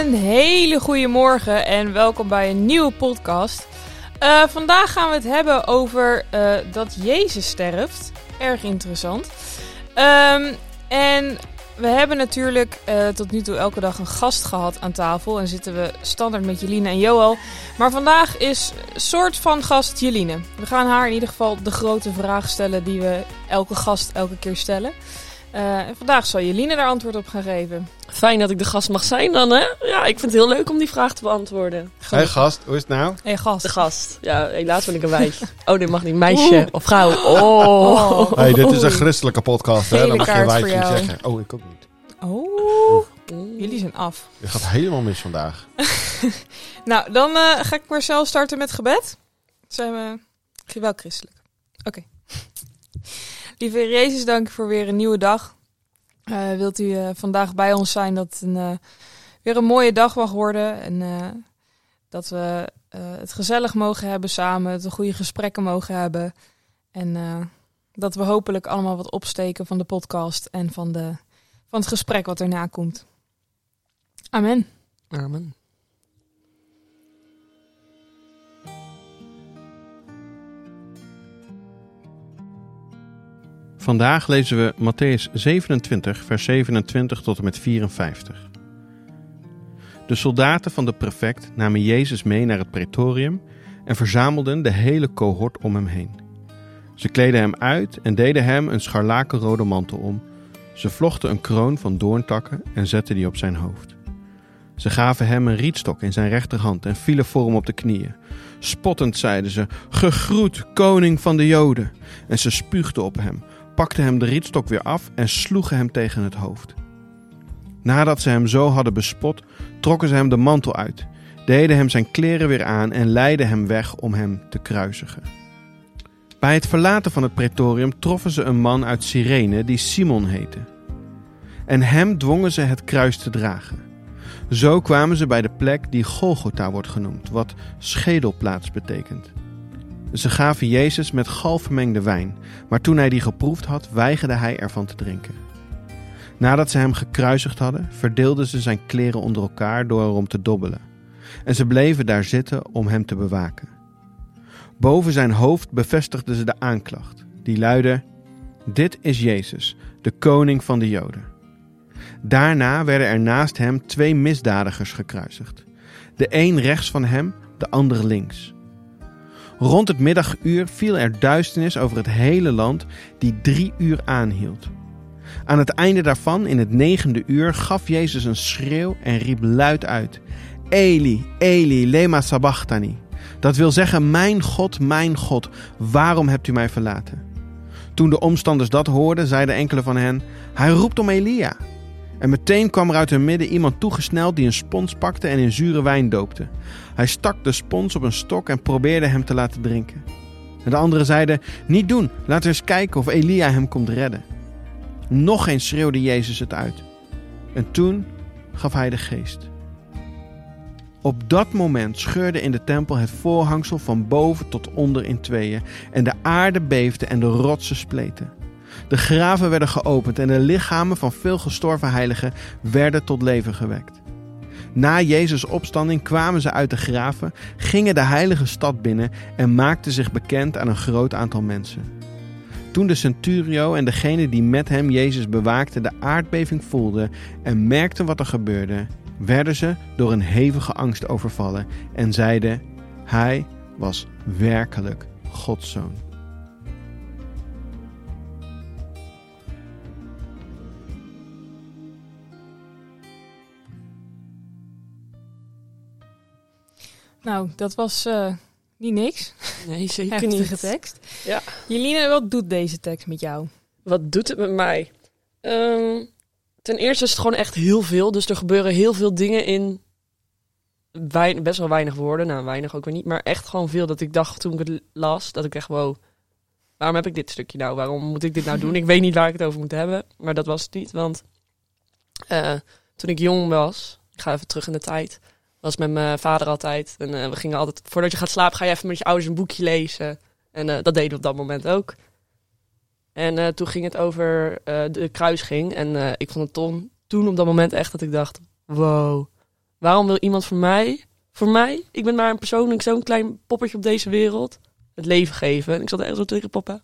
En een hele goede morgen en welkom bij een nieuwe podcast. Uh, vandaag gaan we het hebben over uh, dat Jezus sterft. Erg interessant. Um, en we hebben natuurlijk uh, tot nu toe elke dag een gast gehad aan tafel. En zitten we standaard met Jeline en Joel. Maar vandaag is soort van gast Jeline. We gaan haar in ieder geval de grote vraag stellen die we elke gast elke keer stellen. Uh, en vandaag zal Jeline daar antwoord op gaan geven. Fijn dat ik de gast mag zijn dan, hè? Ja, ik vind het heel leuk om die vraag te beantwoorden. Hé hey, gast, hoe is het nou? Hey gast. De gast. Ja, helaas ben ik een wijf. Oh, dit mag niet. Meisje of vrouw. Oh. oh. Hey, dit is een christelijke podcast, hè? Dan mag je wijf niet zeggen. Oh, ik ook niet. Oh, jullie zijn af. Je gaat helemaal mis vandaag. nou, dan uh, ga ik maar zelf starten met gebed. Zijn we wel christelijk. Oké. Okay. Lieve Jezus, dank voor weer een nieuwe dag. Uh, wilt u uh, vandaag bij ons zijn dat een, weer een mooie dag mag worden. En dat we het gezellig mogen hebben samen. We goede gesprekken mogen hebben. En dat we hopelijk allemaal wat opsteken van de podcast en van de van het gesprek wat erna komt. Amen. Amen. Vandaag lezen we Matthäus 27, vers 27 tot en met 54. De soldaten van de prefect namen Jezus mee naar het pretorium en verzamelden de hele cohort om hem heen. Ze kleden hem uit en deden hem een scharlakenrode mantel om ze vlochten een kroon van doorntakken en zetten die op zijn hoofd. Ze gaven hem een rietstok in zijn rechterhand en vielen voor hem op de knieën. Spottend zeiden ze: Gegroet, koning van de Joden! En ze spuugden op hem, pakten hem de rietstok weer af en sloegen hem tegen het hoofd. Nadat ze hem zo hadden bespot, trokken ze hem de mantel uit, deden hem zijn kleren weer aan en leidden hem weg om hem te kruisigen. Bij het verlaten van het pretorium troffen ze een man uit Cyrene die Simon heette. En hem dwongen ze het kruis te dragen. Zo kwamen ze bij de plek die Golgotha wordt genoemd, wat schedelplaats betekent. Ze gaven Jezus met gal vermengde wijn, maar toen hij die geproefd had, weigerde hij ervan te drinken. Nadat ze hem gekruisigd hadden, verdeelden ze zijn kleren onder elkaar door erom te dobbelen. En ze bleven daar zitten om hem te bewaken. Boven zijn hoofd bevestigden ze de aanklacht, die luidde: Dit is Jezus, de koning van de Joden. Daarna werden er naast hem twee misdadigers gekruisigd. De een rechts van hem, de ander links. Rond het middaguur viel er duisternis over het hele land, die drie uur aanhield. Aan het einde daarvan, in het negende uur, gaf Jezus een schreeuw en riep luid uit: Eli, Eli, lema sabachthani. Dat wil zeggen, mijn God, mijn God, waarom hebt u mij verlaten? Toen de omstanders dat hoorden, zeiden enkele van hen, hij roept om Elia. En meteen kwam er uit hun midden iemand toegesneld die een spons pakte en in zure wijn doopte. Hij stak de spons op een stok en probeerde hem te laten drinken. En de anderen zeiden, niet doen, laten we eens kijken of Elia hem komt redden. Nog eens schreeuwde Jezus het uit. En toen gaf hij de geest. Op dat moment scheurde in de tempel het voorhangsel van boven tot onder in tweeën en de aarde beefde en de rotsen spleten. De graven werden geopend en de lichamen van veel gestorven heiligen werden tot leven gewekt. Na Jezus' opstanding kwamen ze uit de graven, gingen de heilige stad binnen en maakten zich bekend aan een groot aantal mensen. Toen de centurio en degene die met hem Jezus bewaakten de aardbeving voelden en merkten wat er gebeurde, werden ze door een hevige angst overvallen en zeiden: Hij was werkelijk Gods zoon. Nou, dat was uh, niet niks. Nee, zeker niet. tekst. Ja. Jeline, wat doet deze tekst met jou? Wat doet het met mij? Um, ten eerste is het gewoon echt heel veel. Dus er gebeuren heel veel dingen in best wel weinig woorden. Nou, weinig ook weer niet. Maar echt gewoon veel dat ik dacht toen ik het las, dat ik echt, wow, waarom heb ik dit stukje nou? Waarom moet ik dit nou doen? Ik weet niet waar ik het over moet hebben. Maar dat was het niet, want uh, toen ik jong was, ik ga even terug in de tijd, was met mijn vader altijd. En uh, we gingen altijd, voordat je gaat slapen, ga je even met je ouders een boekje lezen. En uh, dat deden we op dat moment ook. En uh, toen ging het over de kruising. En ik vond het ton, toen op dat moment echt dat ik dacht: wow, Waarom wil iemand voor mij, voor mij, ik ben maar een persoonlijk zo'n klein poppetje op deze wereld, het leven geven. En ik zat echt zo tegen papa.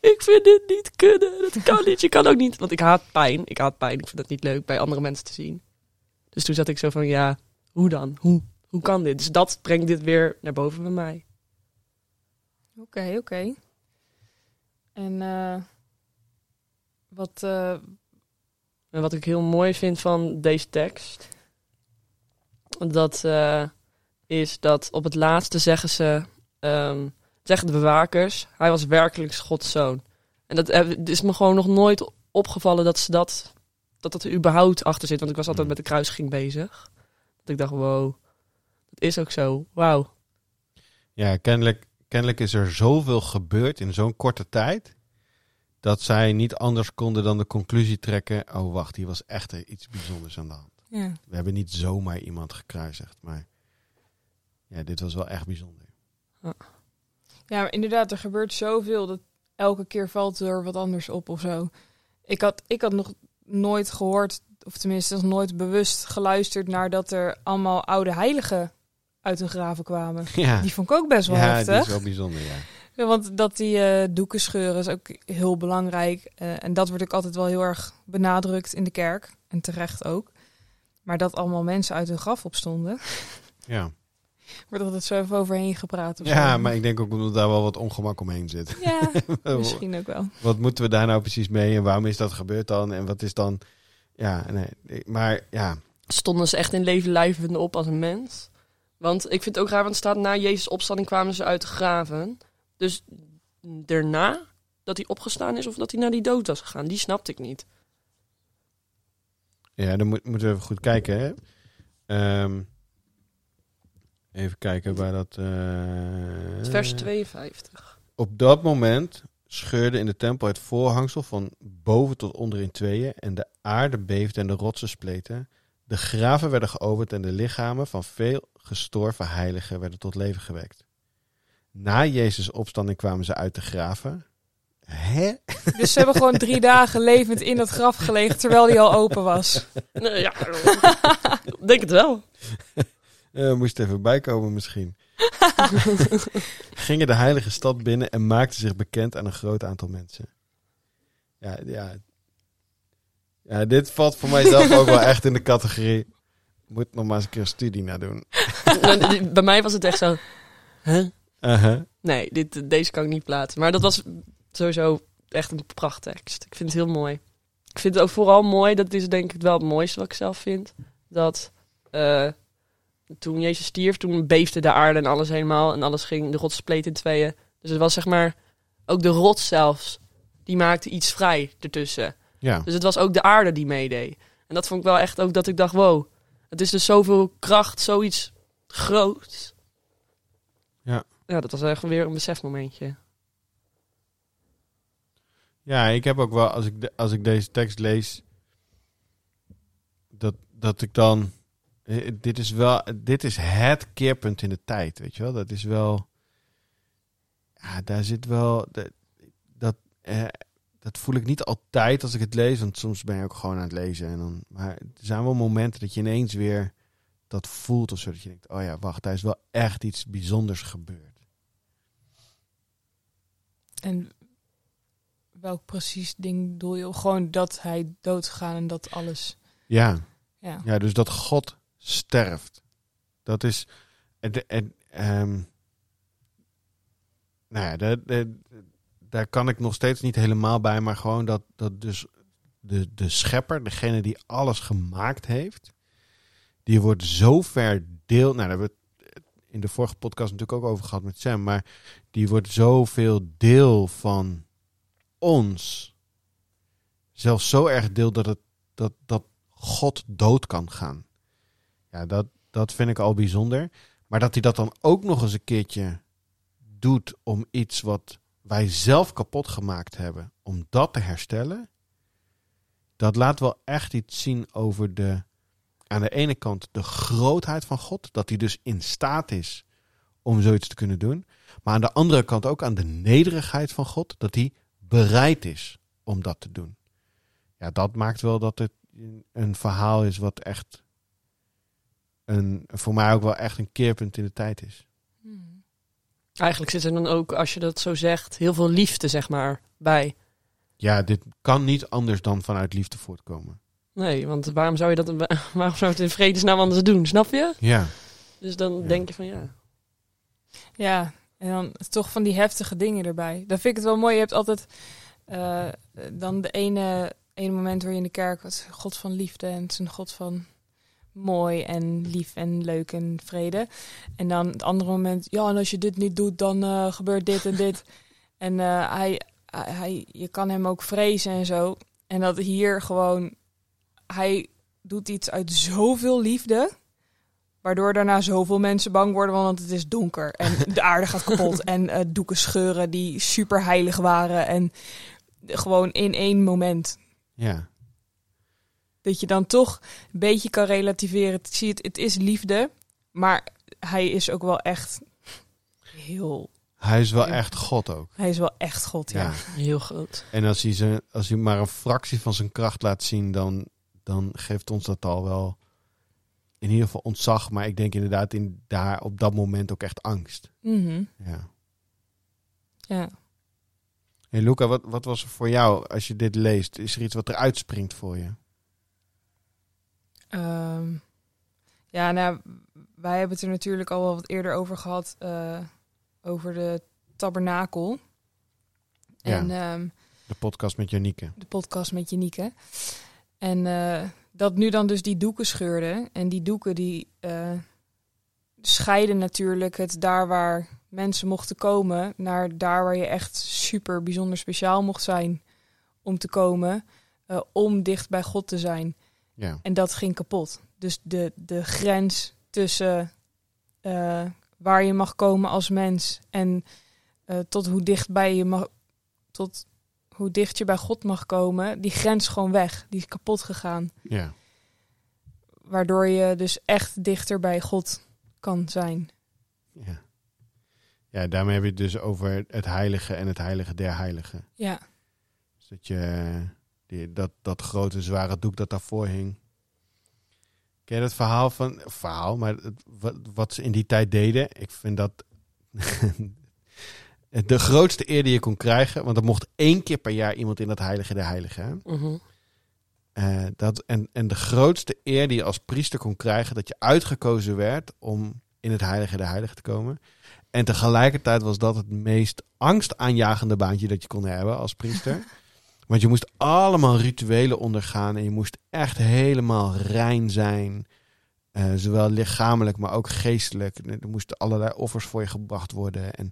Ik vind dit niet kunnen. Dat kan niet. Je kan ook niet. Want ik haat pijn. Ik haat pijn. Ik vind dat niet leuk bij andere mensen te zien. Dus toen zat ik zo van, ja, hoe dan? Hoe? Hoe kan dit? Dus dat brengt dit weer naar boven bij mij. Oké, oké. En uh, wat, uh... en wat ik heel mooi vind van deze tekst, dat uh, is dat op het laatste zeggen ze, um, zeggen de bewakers, hij was werkelijk Gods zoon. En dat is me gewoon nog nooit opgevallen dat ze dat, dat dat er überhaupt achter zit. Want ik was altijd met de kruising bezig. Dat ik dacht, wow, dat is ook zo. Wauw. Ja, kennelijk, kennelijk is er zoveel gebeurd in zo'n korte tijd. Dat zij niet anders konden dan de conclusie trekken. Oh, wacht, hier was echt iets bijzonders aan de hand. Ja. We hebben niet zomaar iemand gekruisigd, maar ja, dit was wel echt bijzonder. Ja. ja, maar inderdaad, er gebeurt zoveel dat elke keer valt er wat anders op of zo. Ik had, ik had nog nooit gehoord, of tenminste nog nooit bewust geluisterd naar dat er allemaal oude heiligen uit hun graven kwamen. Ja. Die vond ik ook best wel ja, heftig. Ja, is wel bijzonder, ja. ja want dat die uh, doeken scheuren is ook heel belangrijk. Uh, en dat wordt ook altijd wel heel erg benadrukt in de kerk. En terecht ook. Maar dat allemaal mensen uit hun graf opstonden. Ja. Wordt altijd zo even overheen gepraat. Of ja, maar ik denk ook dat daar wel wat ongemak omheen zit. Ja, misschien ook wel. Wat moeten we daar nou precies mee en waarom is dat gebeurd dan? En wat is dan... Ja, nee, maar ja. Stonden ze echt in leven lijvende op als een mens? Want ik vind het ook raar, want het staat na Jezus' opstanding kwamen ze uit de graven. Dus daarna dat hij opgestaan is of dat hij naar die dood was gegaan, die snapte ik niet. Ja, dan moet, moeten we even goed kijken. Hè? Um, even kijken waar dat. Uh, vers 52. Op dat moment scheurde in de tempel het voorhangsel van boven tot onder in tweeën. En de aarde beefde en de rotsen spleten. De graven werden geopend en de lichamen van veel gestorven heiligen werden tot leven gewekt. Na Jezus' opstanding kwamen ze uit de graven. Hè? Dus ze hebben gewoon drie dagen levend in dat graf gelegen terwijl die al open was. Nee, ja, denk het wel. Uh, moest even bijkomen misschien. Gingen de heilige stad binnen en maakten zich bekend aan een groot aantal mensen. Ja, ja. ja dit valt voor mijzelf ook wel echt in de categorie. Moet nog maar eens een keer een studie naar doen. Bij mij was het echt zo. Huh? Uh -huh. Nee, dit, deze kan ik niet plaatsen. Maar dat was sowieso echt een prachttekst. Ik vind het heel mooi. Ik vind het ook vooral mooi, dat is denk ik wel het mooiste wat ik zelf vind. Dat uh, toen Jezus stierf, toen beefde de aarde en alles helemaal. En alles ging, de rots spleet in tweeën. Dus het was zeg maar, ook de rots zelfs, die maakte iets vrij ertussen. Ja. Dus het was ook de aarde die meedeed. En dat vond ik wel echt ook dat ik dacht, wow, het is dus zoveel kracht, zoiets groots. Ja. Ja, dat was echt weer een besefmomentje. Ja, ik heb ook wel, als ik, de, als ik deze tekst lees, dat, dat ik dan. Eh, dit is wel, dit is het keerpunt in de tijd, weet je wel? Dat is wel. Ja, daar zit wel. Dat, dat, eh, dat voel ik niet altijd als ik het lees, want soms ben je ook gewoon aan het lezen. En dan, maar er zijn wel momenten dat je ineens weer dat voelt of zo. Dat je denkt, oh ja, wacht, daar is wel echt iets bijzonders gebeurd. En welk precies ding bedoel je? Gewoon dat hij doodgaan en dat alles. Ja. Ja, ja dus dat God sterft. Dat is. En, en, um, nou ja, de, daar kan ik nog steeds niet helemaal bij, maar gewoon dat, dat dus de, de schepper, degene die alles gemaakt heeft, die wordt zo ver deel. Nou, daar hebben we in de vorige podcast natuurlijk ook over gehad met Sam, maar die wordt zoveel deel van ons. Zelfs zo erg deel dat, het, dat, dat God dood kan gaan. Ja, dat, dat vind ik al bijzonder. Maar dat hij dat dan ook nog eens een keertje doet om iets wat wij zelf kapot gemaakt hebben, om dat te herstellen. Dat laat wel echt iets zien over de, aan de ene kant de grootheid van God. Dat hij dus in staat is om zoiets te kunnen doen. Maar aan de andere kant ook aan de nederigheid van God. Dat hij bereid is om dat te doen. Ja, dat maakt wel dat het een verhaal is wat echt een, voor mij ook wel echt een keerpunt in de tijd is. Hmm. Eigenlijk zit er dan ook, als je dat zo zegt, heel veel liefde, zeg maar, bij. Ja, dit kan niet anders dan vanuit liefde voortkomen. Nee, want waarom zou je dat waarom zou het in vredesnaam anders doen, snap je? Ja. Dus dan denk je van ja. Ja, en dan toch van die heftige dingen erbij. Dan vind ik het wel mooi. Je hebt altijd uh, dan de ene, ene moment waar je in de kerk was God van liefde en een God van mooi en lief en leuk en vrede. En dan het andere moment, ja, en als je dit niet doet, dan uh, gebeurt dit en dit. En uh, hij, hij, je kan hem ook vrezen en zo. En dat hier gewoon, hij doet iets uit zoveel liefde. Waardoor daarna zoveel mensen bang worden, want het is donker. En de aarde gaat kapot. en uh, doeken scheuren die super heilig waren. En gewoon in één moment. Ja. Dat je dan toch een beetje kan relativeren. Zie het, het is liefde. Maar hij is ook wel echt heel... Hij is wel echt God ook. Hij is wel echt God, ja. Heel groot. En als hij, ze, als hij maar een fractie van zijn kracht laat zien, dan, dan geeft ons dat al wel in ieder geval ontzag, maar ik denk inderdaad in daar op dat moment ook echt angst. Mm Ja. Ja. Hey Luca, wat, wat was er voor jou als je dit leest? Is er iets wat er uitspringt voor je? Um, ja, nou, wij hebben het er natuurlijk al wel wat eerder over gehad, uh, over de tabernakel. Ja, en, um, de podcast met Janieke. De podcast met Janieke. En uh, dat nu dan dus die doeken scheurden. En die doeken die uh, scheiden natuurlijk het daar waar mensen mochten komen... naar daar waar je echt super bijzonder speciaal mocht zijn om te komen... Om dicht bij God te zijn. Ja. En dat ging kapot. Dus de, de grens tussen uh, waar je mag komen als mens... en tot hoe dicht bij je mag... tot hoe dicht je bij God mag komen, die grens gewoon weg. Die is kapot gegaan. Ja. Waardoor je dus echt dichter bij God kan zijn. Ja. Ja, daarmee heb je het dus over het heilige en het heilige der heiligen. Ja. Dus dat je die, dat, dat grote zware doek dat daarvoor hing. Ken je dat verhaal van... Verhaal, maar het, wat, wat ze in die tijd deden. Ik vind dat de grootste eer die je kon krijgen. Want er mocht één keer per jaar iemand in dat heilige der heiligen. Uh dat, en, en de grootste eer die je als priester kon krijgen, dat je uitgekozen werd om in het heilige der heiligen te komen. En tegelijkertijd was dat het meest angstaanjagende baantje dat je kon hebben als priester. Want je moest allemaal rituelen ondergaan en je moest echt helemaal rein zijn. Uh, zowel lichamelijk, maar ook geestelijk. Er moesten allerlei offers voor je gebracht worden. En,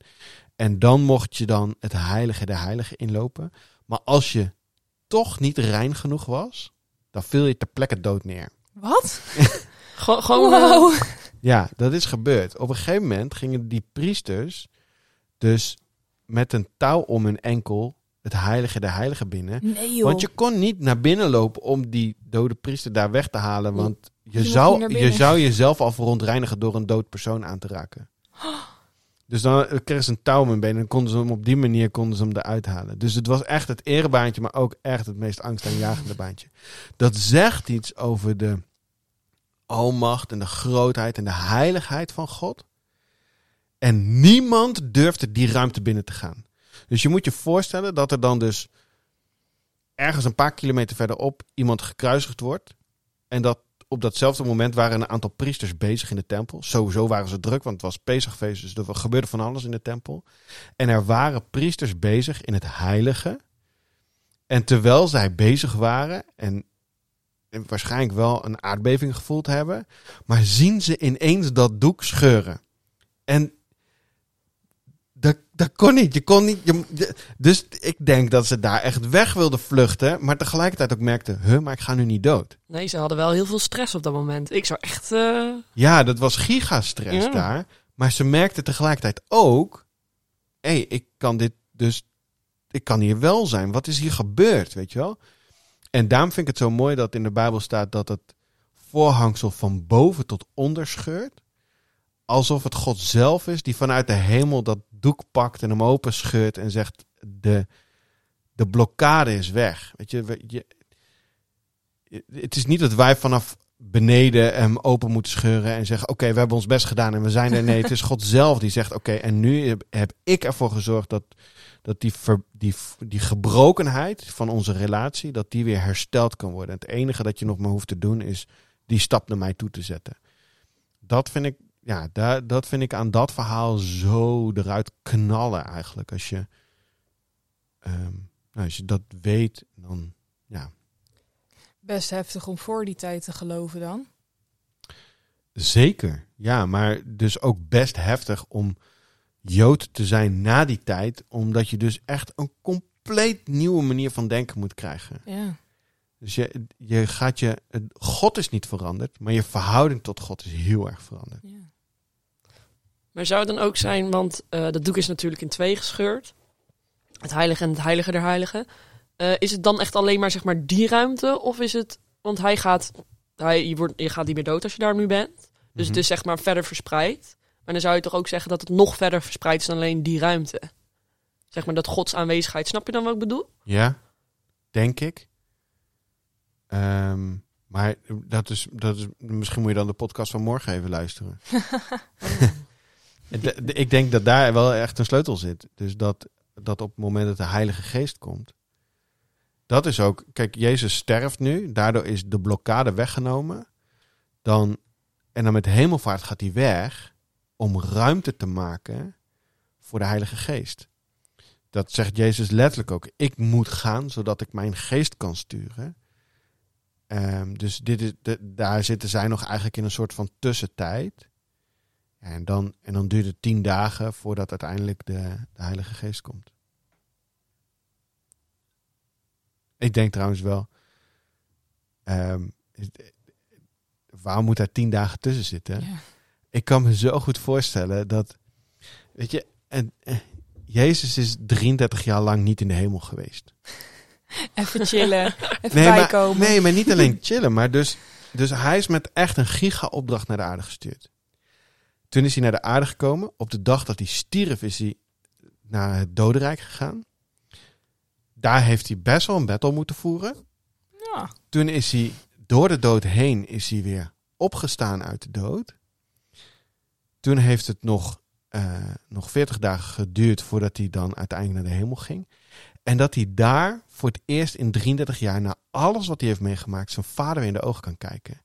en dan mocht je dan het heilige der heiligen inlopen. Maar als je toch niet rein genoeg was, dan viel je ter plekke dood neer. Wat? Gewoon. Wow. Ja, dat is gebeurd. Op een gegeven moment gingen die priesters dus met een touw om hun enkel het heilige der heiligen binnen. Nee, want je kon niet naar binnen lopen om die dode priester daar weg te halen. Want je, Je zou, je zou jezelf al verontreinigen door een dood persoon aan te raken. Dus dan kregen ze een touw hun benen en konden ze hem op die manier konden ze hem eruit halen. Dus het was echt het erebaantje, maar ook echt het meest angstaanjagende baantje. Dat zegt iets over de almacht en de grootheid en de heiligheid van God. En niemand durfde die ruimte binnen te gaan. Dus je moet je voorstellen dat er dan dus ergens een paar kilometer verderop iemand gekruisigd wordt. En dat op datzelfde moment waren een aantal priesters bezig in de tempel. Sowieso waren ze druk, want het was Pesachfeest, dus er gebeurde van alles in de tempel. En er waren priesters bezig in het heilige. En terwijl zij bezig waren, en waarschijnlijk wel een aardbeving gevoeld hebben, maar zien ze ineens dat doek scheuren. En dat, kon niet. Je kon niet je, je- dus ik denk dat ze daar echt weg wilden vluchten, maar tegelijkertijd ook merkten, huh, maar ik ga nu niet dood. Nee, ze hadden wel heel veel stress op dat moment. Ik zou echt. eh, Ja, dat was gigastress Ja. daar. Maar ze merkte tegelijkertijd ook... hé, hey, ik kan dit dus... Ik kan hier wel zijn. Wat is hier gebeurd, weet je wel? En daarom vind ik het zo mooi dat in de Bijbel staat... dat het voorhangsel van boven tot onder scheurt. Alsof het God zelf is die vanuit de hemel dat doek pakt... en hem open scheurt en zegt... de, de blokkade is weg. Weet je, je, het is niet dat wij vanaf beneden hem open moeten scheuren en zeggen: Oké, we hebben ons best gedaan en we zijn er. Nee, het is God zelf die zegt: Oké, en nu heb, ik ervoor gezorgd dat, dat die, die, die gebrokenheid van onze relatie, dat die weer hersteld kan worden. Het enige dat je nog maar hoeft te doen is die stap naar mij toe te zetten. Dat vind ik, ja, daar, dat vind ik aan dat verhaal zo eruit knallen eigenlijk. Als je, um, nou, als je dat weet, dan ja. Best heftig om voor die tijd te geloven dan. Zeker, ja, maar dus ook best heftig om Jood te zijn na die tijd, omdat je dus echt een compleet nieuwe manier van denken moet krijgen. Ja. Dus je, je gaat je, God is niet veranderd, maar je verhouding tot God is heel erg veranderd. Ja. Maar zou het dan ook zijn, want uh, dat doek is natuurlijk in twee gescheurd, het heilige en het heilige der heiligen. Uh, is het dan echt alleen maar zeg maar die ruimte, of is het, want hij gaat, hij, je, wordt, je gaat niet meer dood als je daar nu bent, dus mm -hmm. het is zeg maar verder verspreid. Maar dan zou je toch ook zeggen dat het nog verder verspreid is dan alleen die ruimte. Zeg maar dat Gods aanwezigheid. Snap je dan wat ik bedoel? Ja, denk ik. Um, maar dat is, dat is, misschien moet je dan de podcast van morgen even luisteren. ik denk dat daar wel echt een sleutel zit. Dus dat, dat op het moment dat de Heilige Geest komt. Dat is ook, kijk, Jezus sterft nu, daardoor is de blokkade weggenomen. Dan, en dan met hemelvaart gaat hij weg om ruimte te maken voor de Heilige Geest. Dat zegt Jezus letterlijk ook. Ik moet gaan zodat ik mijn geest kan sturen. Um, dus dit is, de, daar zitten zij nog eigenlijk in een soort van tussentijd. En dan, en dan duurt het tien dagen voordat uiteindelijk de, de Heilige Geest komt. Ik denk trouwens wel. Um, waarom moet daar tien dagen tussen zitten? Ja. Ik kan me zo goed voorstellen dat. Weet je, en, Jezus is 33 jaar lang niet in de hemel geweest. Even chillen, even nee, bijkomen. Maar, nee, maar niet alleen chillen, maar dus, dus hij is met echt een giga-opdracht naar de aarde gestuurd. Toen is hij naar de aarde gekomen. Op de dag dat hij stierf is hij naar het dodenrijk gegaan. Daar heeft hij best wel een battle moeten voeren. Ja. Toen is hij door de dood heen is hij weer opgestaan uit de dood. Toen heeft het nog, uh, nog 40 dagen geduurd voordat hij dan uiteindelijk naar de hemel ging. En dat hij daar voor het eerst in 33 jaar, na alles wat hij heeft meegemaakt, zijn vader in de ogen kan kijken.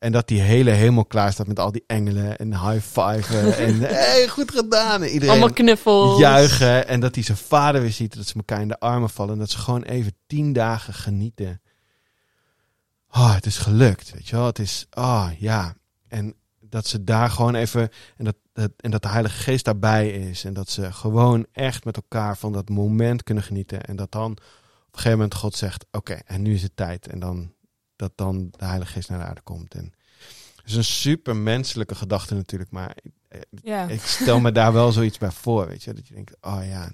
En dat die hele hemel klaar staat met al die engelen en high five en hey, goed gedaan. En iedereen Allemaal knuffels. Juichen. En dat hij zijn vader weer ziet, dat ze elkaar in de armen vallen. En dat ze gewoon even tien dagen genieten. Oh, het is gelukt, weet je wel. Het is, oh ja. En dat ze daar gewoon even, en dat, dat, en dat de Heilige Geest daarbij is. En dat ze gewoon echt met elkaar van dat moment kunnen genieten. En dat dan op een gegeven moment God zegt, oké, en nu is het tijd. En dan dat dan de Heilige Geest naar de aarde komt. En het is een super menselijke gedachte natuurlijk, maar ik, ja. ik stel me daar wel zoiets bij voor, weet je. Dat je denkt, oh ja,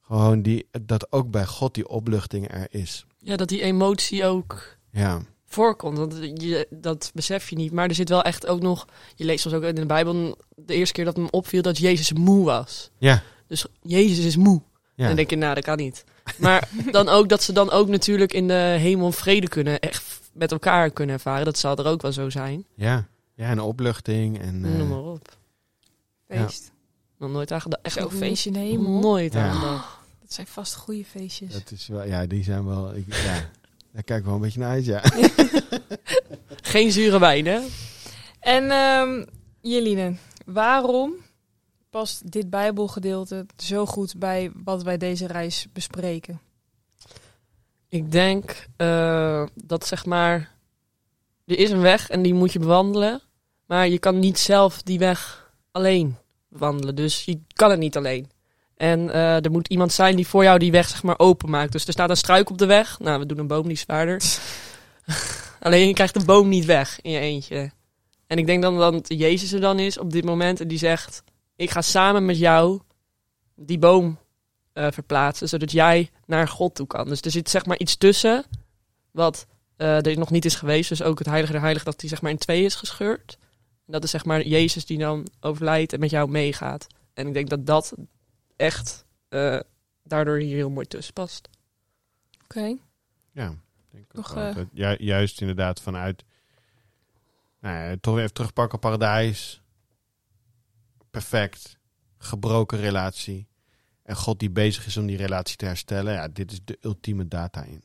gewoon die, dat ook bij God die opluchting er is. Ja, dat die emotie ook ja. voorkomt. Want je, dat besef je niet. Maar er zit wel echt ook nog, je leest soms ook in de Bijbel, de eerste keer dat me opviel dat Jezus moe was. Ja. Dus Jezus is moe. Ja. En dan denk je, nou, dat kan niet. Maar dan ook dat ze dan ook natuurlijk in de hemel vrede kunnen, echt met elkaar kunnen ervaren. Dat zal er ook wel zo zijn. Ja, ja en opluchting. En, uh, Noem maar op. Feest. Ja. Nog nooit aan gedacht. Echt een feestje in de hemel. Nooit Ja. aan. Dat zijn vast goede feestjes. Dat is wel, ja, die zijn wel, ik, ja, daar kijk ik wel een beetje naar uit, ja. Geen zure wijn, hè? En um, Jeline, waarom past dit Bijbelgedeelte zo goed bij wat wij deze reis bespreken? Ik denk uh, dat zeg maar, er is een weg en die moet je bewandelen, maar je kan niet zelf die weg alleen wandelen. Dus je kan het niet alleen. En uh, er moet iemand zijn die voor jou die weg zeg maar openmaakt. Dus er staat een struik op de weg. Nou, we doen een boom die zwaarder. alleen je krijgt de boom niet weg in je eentje. En ik denk dan dat Jezus er dan is op dit moment en die zegt: Ik ga samen met jou die boom uh, verplaatsen, zodat jij naar God toe kan. Dus er zit zeg maar iets tussen wat uh, er nog niet is geweest. Dus ook het Heilige der Heilige dat die zeg maar in twee is gescheurd. En dat is zeg maar Jezus die dan overlijdt en met jou meegaat. En ik denk dat dat echt uh, daardoor hier heel mooi tussen past. Oké. Okay. Ja, denk Nog, uh... ju juist inderdaad vanuit nou toch weer terugpakken op paradijs. Perfect. Gebroken relatie. En God die bezig is om die relatie te herstellen. Ja, dit is de ultieme data in.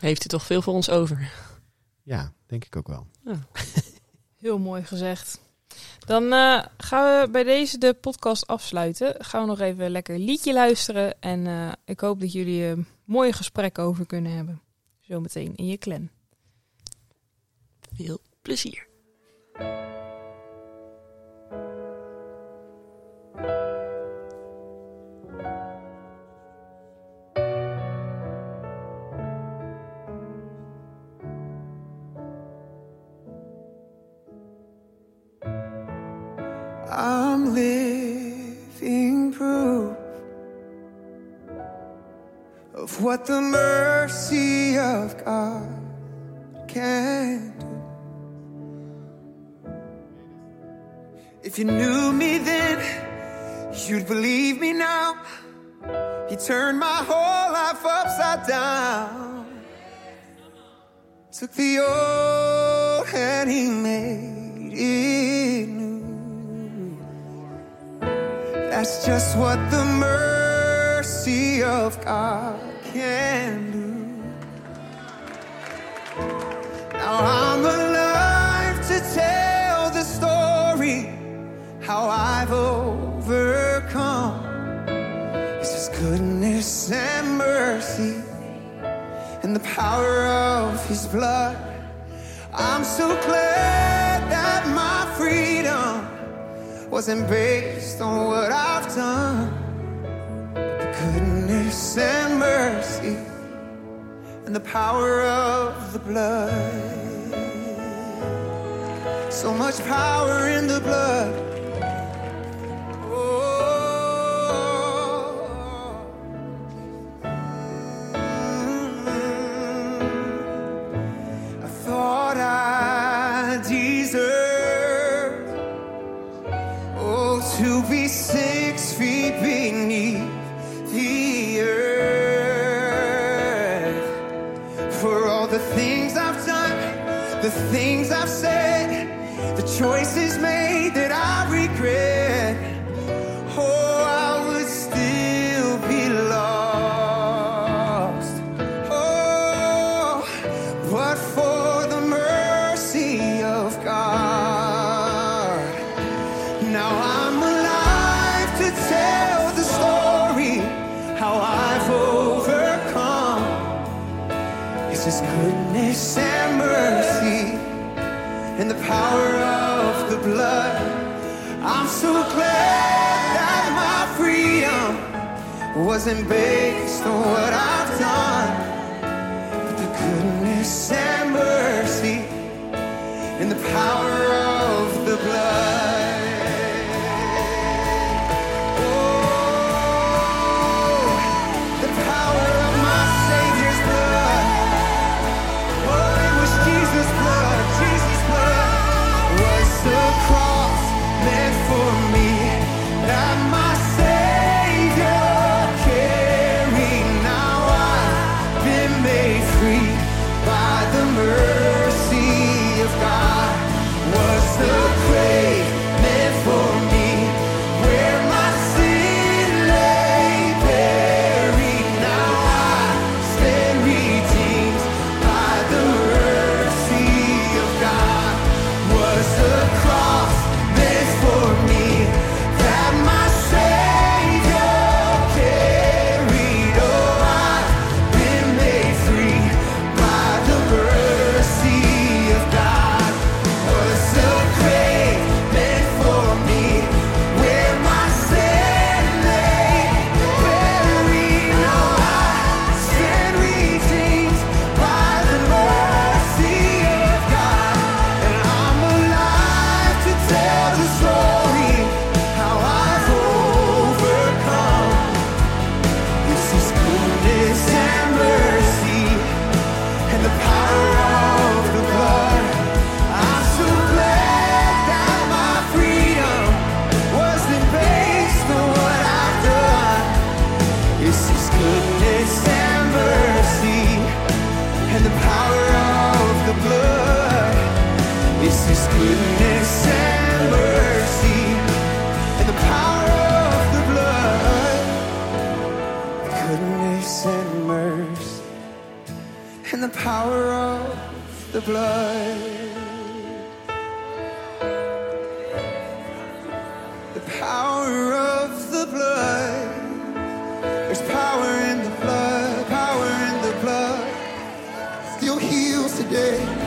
Heeft hij toch veel voor ons over? Ja, denk ik ook wel. Ja. Heel mooi gezegd. Dan uh, gaan we bij deze de podcast afsluiten. Gaan we nog even een lekker liedje luisteren. En uh, ik hoop dat jullie een mooie gesprek over kunnen hebben. Zometeen in je clan. Veel plezier. Living proof of what the mercy of God can do. If you knew me then, you'd believe me now. He turned my whole life upside down. Took the old and he made it That's just what the mercy of God can do. Now I'm alive to tell the story how I've overcome. It's His goodness and mercy and the power of His blood. I'm so glad that my freedom wasn't based on what I've done. The goodness and mercy and the power of the blood. So much power in the blood. Be six feet beneath the earth. For all the things I've done, the things I've said the choices power of the blood. There's power in the blood, power in the blood. Still heals today.